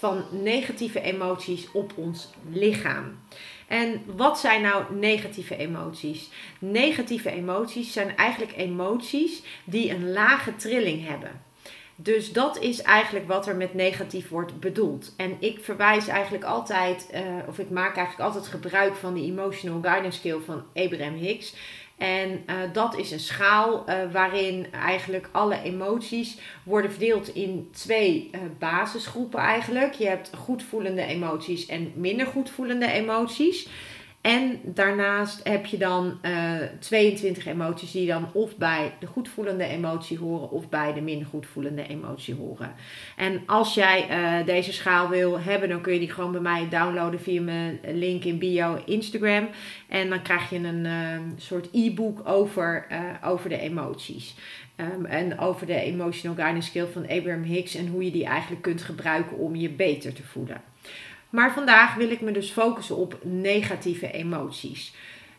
van negatieve emoties op ons lichaam. En wat zijn nou negatieve emoties? Negatieve emoties zijn eigenlijk emoties die een lage trilling hebben. Dus dat is eigenlijk wat er met negatief wordt bedoeld. En ik verwijs eigenlijk altijd, uh, of ik maak eigenlijk altijd gebruik van de Emotional Guidance Scale van Abraham Hicks. En uh, dat is een schaal uh, waarin eigenlijk alle emoties worden verdeeld in twee uh, basisgroepen eigenlijk. Je hebt goed voelende emoties en minder goed voelende emoties. En daarnaast heb je dan uh, 22 emoties die dan of bij de goedvoelende emotie horen of bij de minder goedvoelende emotie horen. En als jij uh, deze schaal wil hebben, dan kun je die gewoon bij mij downloaden via mijn link in bio Instagram. En dan krijg je een uh, soort e-book over, over de emoties. Um, en over de Emotional Guidance Skill van Abraham Hicks en hoe je die eigenlijk kunt gebruiken om je beter te voelen. Maar vandaag wil ik me dus focussen op negatieve emoties.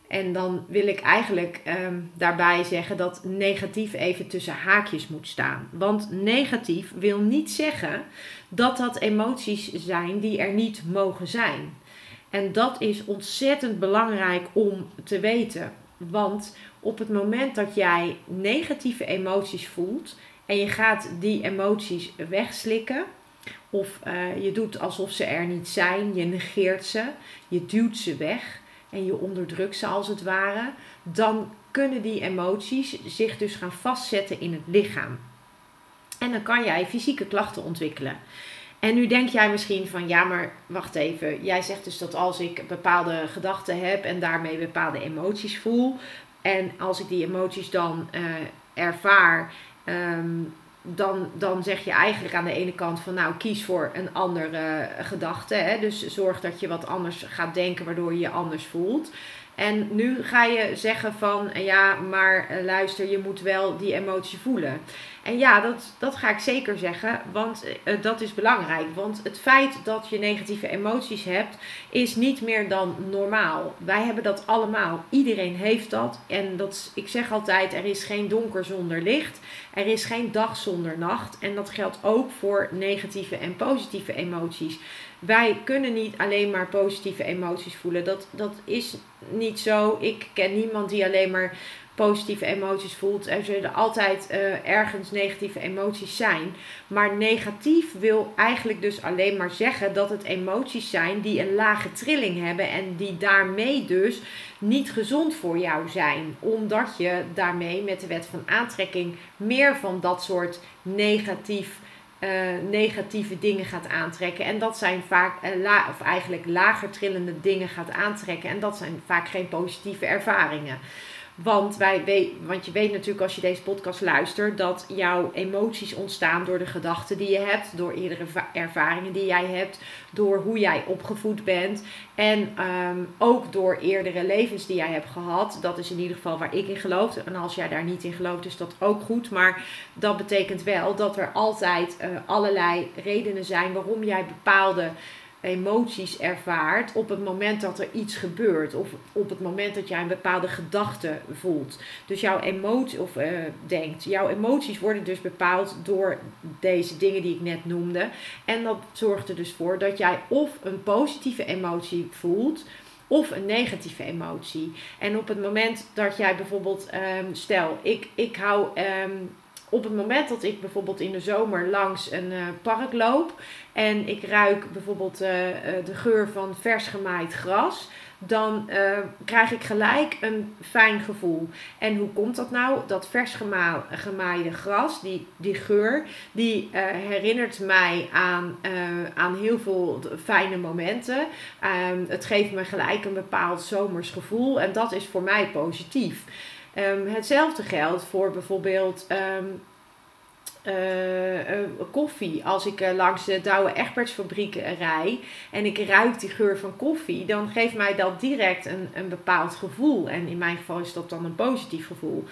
En dan wil ik eigenlijk um, daarbij zeggen dat negatief even tussen haakjes moet staan. Want negatief wil niet zeggen dat dat emoties zijn die er niet mogen zijn. En dat is ontzettend belangrijk om te weten. Want op het moment dat jij negatieve emoties voelt en je gaat die emoties wegslikken, of uh, je doet alsof ze er niet zijn, je negeert ze, je duwt ze weg en je onderdrukt ze als het ware, dan kunnen die emoties zich dus gaan vastzetten in het lichaam. En dan kan jij fysieke klachten ontwikkelen. En nu denk jij misschien van ja, maar wacht even. Jij zegt dus dat als ik bepaalde gedachten heb en daarmee bepaalde emoties voel. En als ik die emoties dan uh, ervaar, um, dan, dan zeg je eigenlijk aan de ene kant van nou kies voor een andere gedachte. Hè? Dus zorg dat je wat anders gaat denken waardoor je je anders voelt. En nu ga je zeggen van ja, maar luister, je moet wel die emotie voelen. En ja, dat, dat ga ik zeker zeggen, want uh, dat is belangrijk. Want het feit dat je negatieve emoties hebt, is niet meer dan normaal. Wij hebben dat allemaal. Iedereen heeft dat. En dat, ik zeg altijd, er is geen donker zonder licht. Er is geen dag zonder nacht. En dat geldt ook voor negatieve en positieve emoties. Wij kunnen niet alleen maar positieve emoties voelen. Dat, dat is niet zo. Ik ken niemand die alleen maar positieve emoties voelt. Er zullen altijd uh, ergens negatieve emoties zijn. Maar negatief wil eigenlijk dus alleen maar zeggen dat het emoties zijn die een lage trilling hebben en die daarmee dus niet gezond voor jou zijn. Omdat je daarmee met de wet van aantrekking meer van dat soort negatief. Uh, negatieve dingen gaat aantrekken. En dat zijn vaak, la, of eigenlijk lager trillende dingen gaat aantrekken. En dat zijn vaak geen positieve ervaringen. Want, wij want je weet natuurlijk als je deze podcast luistert dat jouw emoties ontstaan door de gedachten die je hebt, door eerdere ervaringen die jij hebt, door hoe jij opgevoed bent en um, ook door eerdere levens die jij hebt gehad. Dat is in ieder geval waar ik in geloof. En als jij daar niet in gelooft, is dat ook goed. Maar dat betekent wel dat er altijd uh, allerlei redenen zijn waarom jij bepaalde emoties ervaart op het moment dat er iets gebeurt. Of op het moment dat jij een bepaalde gedachte voelt. Dus jouw emotie, of uh, denkt, jouw emoties worden dus bepaald door deze dingen die ik net noemde. En dat zorgt er dus voor dat jij of een positieve emotie voelt of een negatieve emotie. En op het moment dat jij bijvoorbeeld, um, stel, ik, ik hou um, op het moment dat ik bijvoorbeeld in de zomer langs een uh, park loop en ik ruik bijvoorbeeld uh, uh, de geur van vers gemaaid gras, dan krijg ik gelijk een fijn gevoel. En hoe komt dat nou? Dat vers gema gemaaide gras, die, die geur, die herinnert mij aan, aan heel veel fijne momenten. Um, het geeft me gelijk een bepaald zomers gevoel en dat is voor mij positief. Um, hetzelfde geldt voor bijvoorbeeld um, uh, uh, koffie. Als ik uh, langs de Douwe Egbertsfabriek rij en ik ruik die geur van koffie, dan geeft mij dat direct een, een bepaald gevoel. En in mijn geval is dat dan een positief gevoel.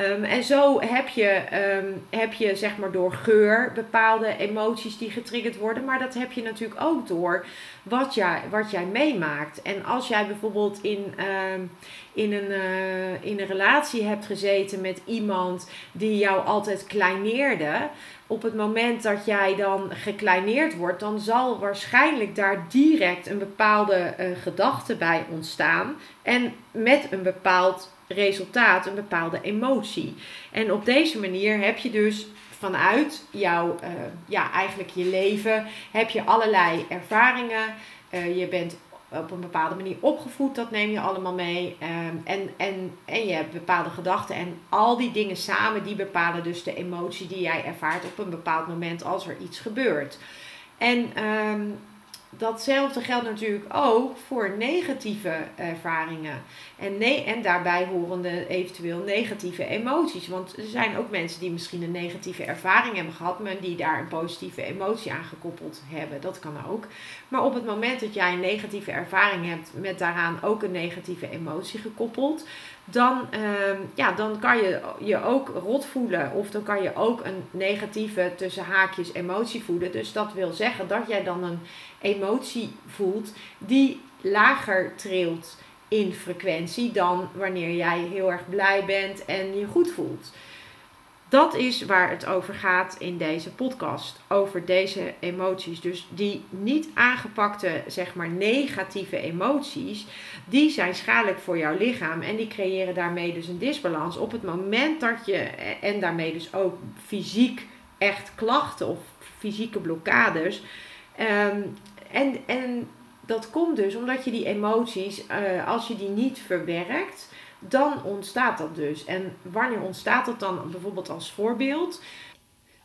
Um, en zo heb je, um, heb je zeg maar door geur bepaalde emoties die getriggerd worden. Maar dat heb je natuurlijk ook door wat jij, wat jij meemaakt. En als jij bijvoorbeeld in, um, in, een, uh, in een relatie hebt gezeten met iemand die jou altijd kleineerde. Op het moment dat jij dan gekleineerd wordt, dan zal waarschijnlijk daar direct een bepaalde uh, gedachte bij ontstaan. En met een bepaald resultaat een bepaalde emotie. En op deze manier heb je dus vanuit jouw, uh, ja, eigenlijk je leven, heb je allerlei ervaringen. Uh, je bent op een bepaalde manier opgevoed, dat neem je allemaal mee. Um, en, en, en je hebt bepaalde gedachten. En al die dingen samen, die bepalen dus de emotie die jij ervaart op een bepaald moment als er iets gebeurt. En um, datzelfde geldt natuurlijk ook voor negatieve ervaringen. En, nee, en daarbij horende eventueel negatieve emoties. Want er zijn ook mensen die misschien een negatieve ervaring hebben gehad, maar die daar een positieve emotie aan gekoppeld hebben. Dat kan ook. Maar op het moment dat jij een negatieve ervaring hebt met daaraan ook een negatieve emotie gekoppeld, dan, uh, ja, dan kan je je ook rot voelen. Of dan kan je ook een negatieve tussen haakjes emotie voelen. Dus dat wil zeggen dat jij dan een emotie voelt die lager trilt in frequentie dan wanneer jij heel erg blij bent en je goed voelt. Dat is waar het over gaat in deze podcast. Over deze emoties. Dus die niet aangepakte, zeg maar negatieve emoties, die zijn schadelijk voor jouw lichaam. En die creëren daarmee dus een disbalans. Op het moment dat je, en daarmee dus ook fysiek echt klachten of fysieke blokkades. Um, en, en dat komt dus omdat je die emoties, uh, als je die niet verwerkt, dan ontstaat dat dus. En wanneer ontstaat dat dan bijvoorbeeld als voorbeeld?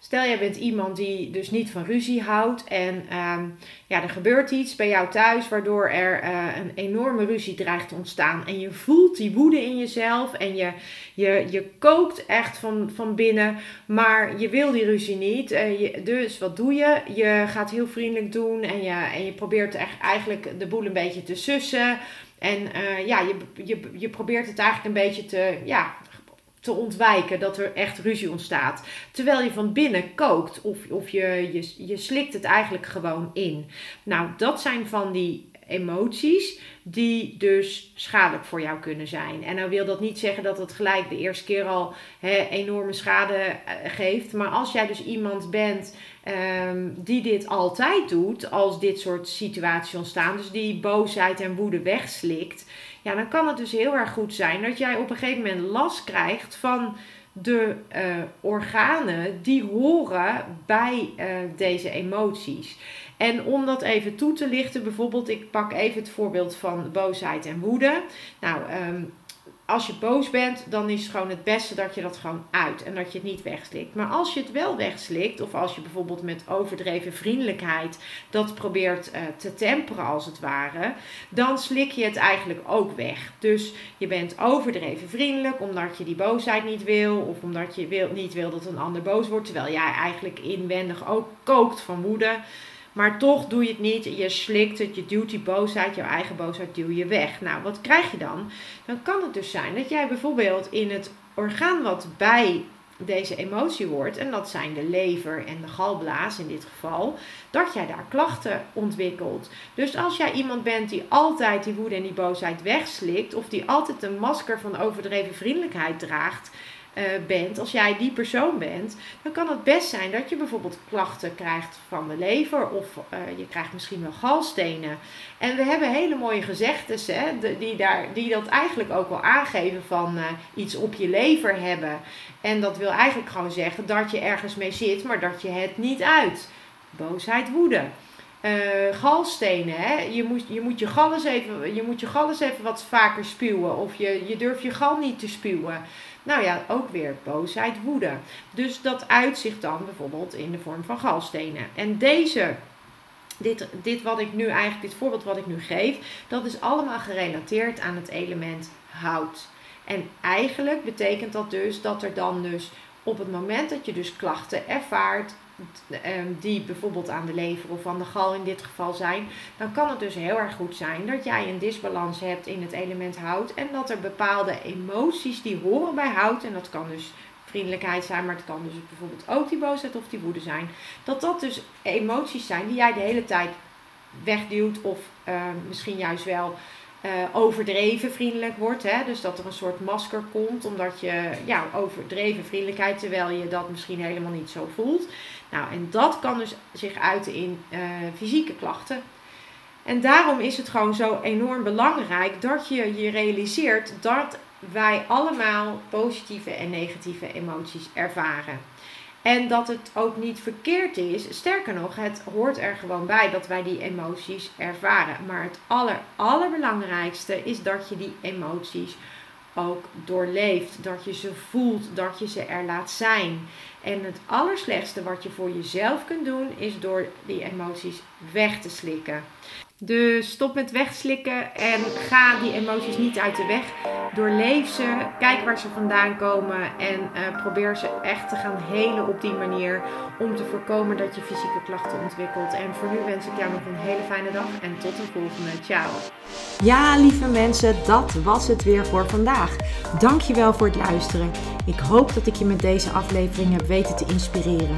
Stel, jij bent iemand die dus niet van ruzie houdt en um, ja, er gebeurt iets bij jou thuis waardoor er uh, een enorme ruzie dreigt te ontstaan. En je voelt die woede in jezelf en je, je, je kookt echt van, van binnen, maar je wil die ruzie niet. Uh, dus wat doe je? Je gaat heel vriendelijk doen en je, en je probeert echt eigenlijk de boel een beetje te sussen. En uh, ja, je, je, je probeert het eigenlijk een beetje te, ja, te ontwijken dat er echt ruzie ontstaat. Terwijl je van binnen kookt of, of je, je, je slikt het eigenlijk gewoon in. Nou, dat zijn van die emoties die dus schadelijk voor jou kunnen zijn. En nou wil dat niet zeggen dat het gelijk de eerste keer al enorme schade eh, geeft. Maar als jij dus iemand bent um, die dit altijd doet, als dit soort situaties ontstaan, dus die boosheid en woede wegslikt, ja, dan kan het dus heel erg goed zijn dat jij op een gegeven moment last krijgt van de uh, organen die horen bij uh, deze emoties. En om dat even toe te lichten, bijvoorbeeld, ik pak even het voorbeeld van boosheid en woede. Nou, um, als je boos bent, dan is het gewoon het beste dat je dat gewoon uit en dat je het niet wegslikt. Maar als je het wel wegslikt, of als je bijvoorbeeld met overdreven vriendelijkheid dat probeert uh, te temperen als het ware, dan slik je het eigenlijk ook weg. Dus je bent overdreven vriendelijk omdat je die boosheid niet wil, of omdat je wil, niet wil dat een ander boos wordt, terwijl jij eigenlijk inwendig ook kookt van woede. Maar toch doe je het niet. Je slikt het, je duwt die boosheid, jouw eigen boosheid duw je weg. Nou, wat krijg je dan? Dan kan het dus zijn dat jij bijvoorbeeld in het orgaan wat bij deze emotie hoort, en dat zijn de lever en de galblaas in dit geval, dat jij daar klachten ontwikkelt. Dus als jij iemand bent die altijd die woede en die boosheid wegslikt, of die altijd een masker van overdreven vriendelijkheid draagt, bent, als jij die persoon bent, dan kan het best zijn dat je bijvoorbeeld klachten krijgt van de lever of uh, je krijgt misschien wel galstenen. En we hebben hele mooie gezegdes hè, die, daar, die dat eigenlijk ook wel aangeven van uh, iets op je lever hebben. En dat wil eigenlijk gewoon zeggen dat je ergens mee zit, maar dat je het niet uit. Boosheid, woede. Galstenen. Hè? Je, moet, je, moet je, gal eens even, je moet je gal eens even wat vaker spuwen. Of je, je durft je gal niet te spuwen. Nou ja, ook weer boosheid, woede. Dus dat uitzicht dan bijvoorbeeld in de vorm van galstenen. En deze dit, dit wat ik nu eigenlijk, dit voorbeeld wat ik nu geef, dat is allemaal gerelateerd aan het element hout. En eigenlijk betekent dat dus dat er dan dus op het moment dat je dus klachten ervaart, die bijvoorbeeld aan de lever of aan de gal in dit geval zijn, dan kan het dus heel erg goed zijn dat jij een disbalans hebt in het element hout en dat er bepaalde emoties die horen bij hout, en dat kan dus vriendelijkheid zijn, maar het kan dus bijvoorbeeld ook die boosheid of die woede zijn. Dat dat dus emoties zijn die jij de hele tijd wegduwt of uh, misschien juist wel uh, overdreven vriendelijk wordt. Hè? Dus dat er een soort masker komt omdat je ja, overdreven vriendelijkheid, terwijl je dat misschien helemaal niet zo voelt. Nou, en dat kan dus zich uiten in uh, fysieke klachten. En daarom is het gewoon zo enorm belangrijk dat je je realiseert dat wij allemaal positieve en negatieve emoties ervaren. En dat het ook niet verkeerd is. Sterker nog, het hoort er gewoon bij dat wij die emoties ervaren. Maar het aller, allerbelangrijkste is dat je die emoties ook doorleeft. Dat je ze voelt, dat je ze er laat zijn. En het allerslechtste wat je voor jezelf kunt doen, is door die emoties weg te slikken. Dus stop met wegslikken en ga die emoties niet uit de weg. Doorleef ze, kijk waar ze vandaan komen en uh, probeer ze echt te gaan helen op die manier. Om te voorkomen dat je fysieke klachten ontwikkelt. En voor nu wens ik jou nog een hele fijne dag en tot de volgende. Ciao. Ja, lieve mensen, dat was het weer voor vandaag. Dankjewel voor het luisteren. Ik hoop dat ik je met deze aflevering heb weten te inspireren.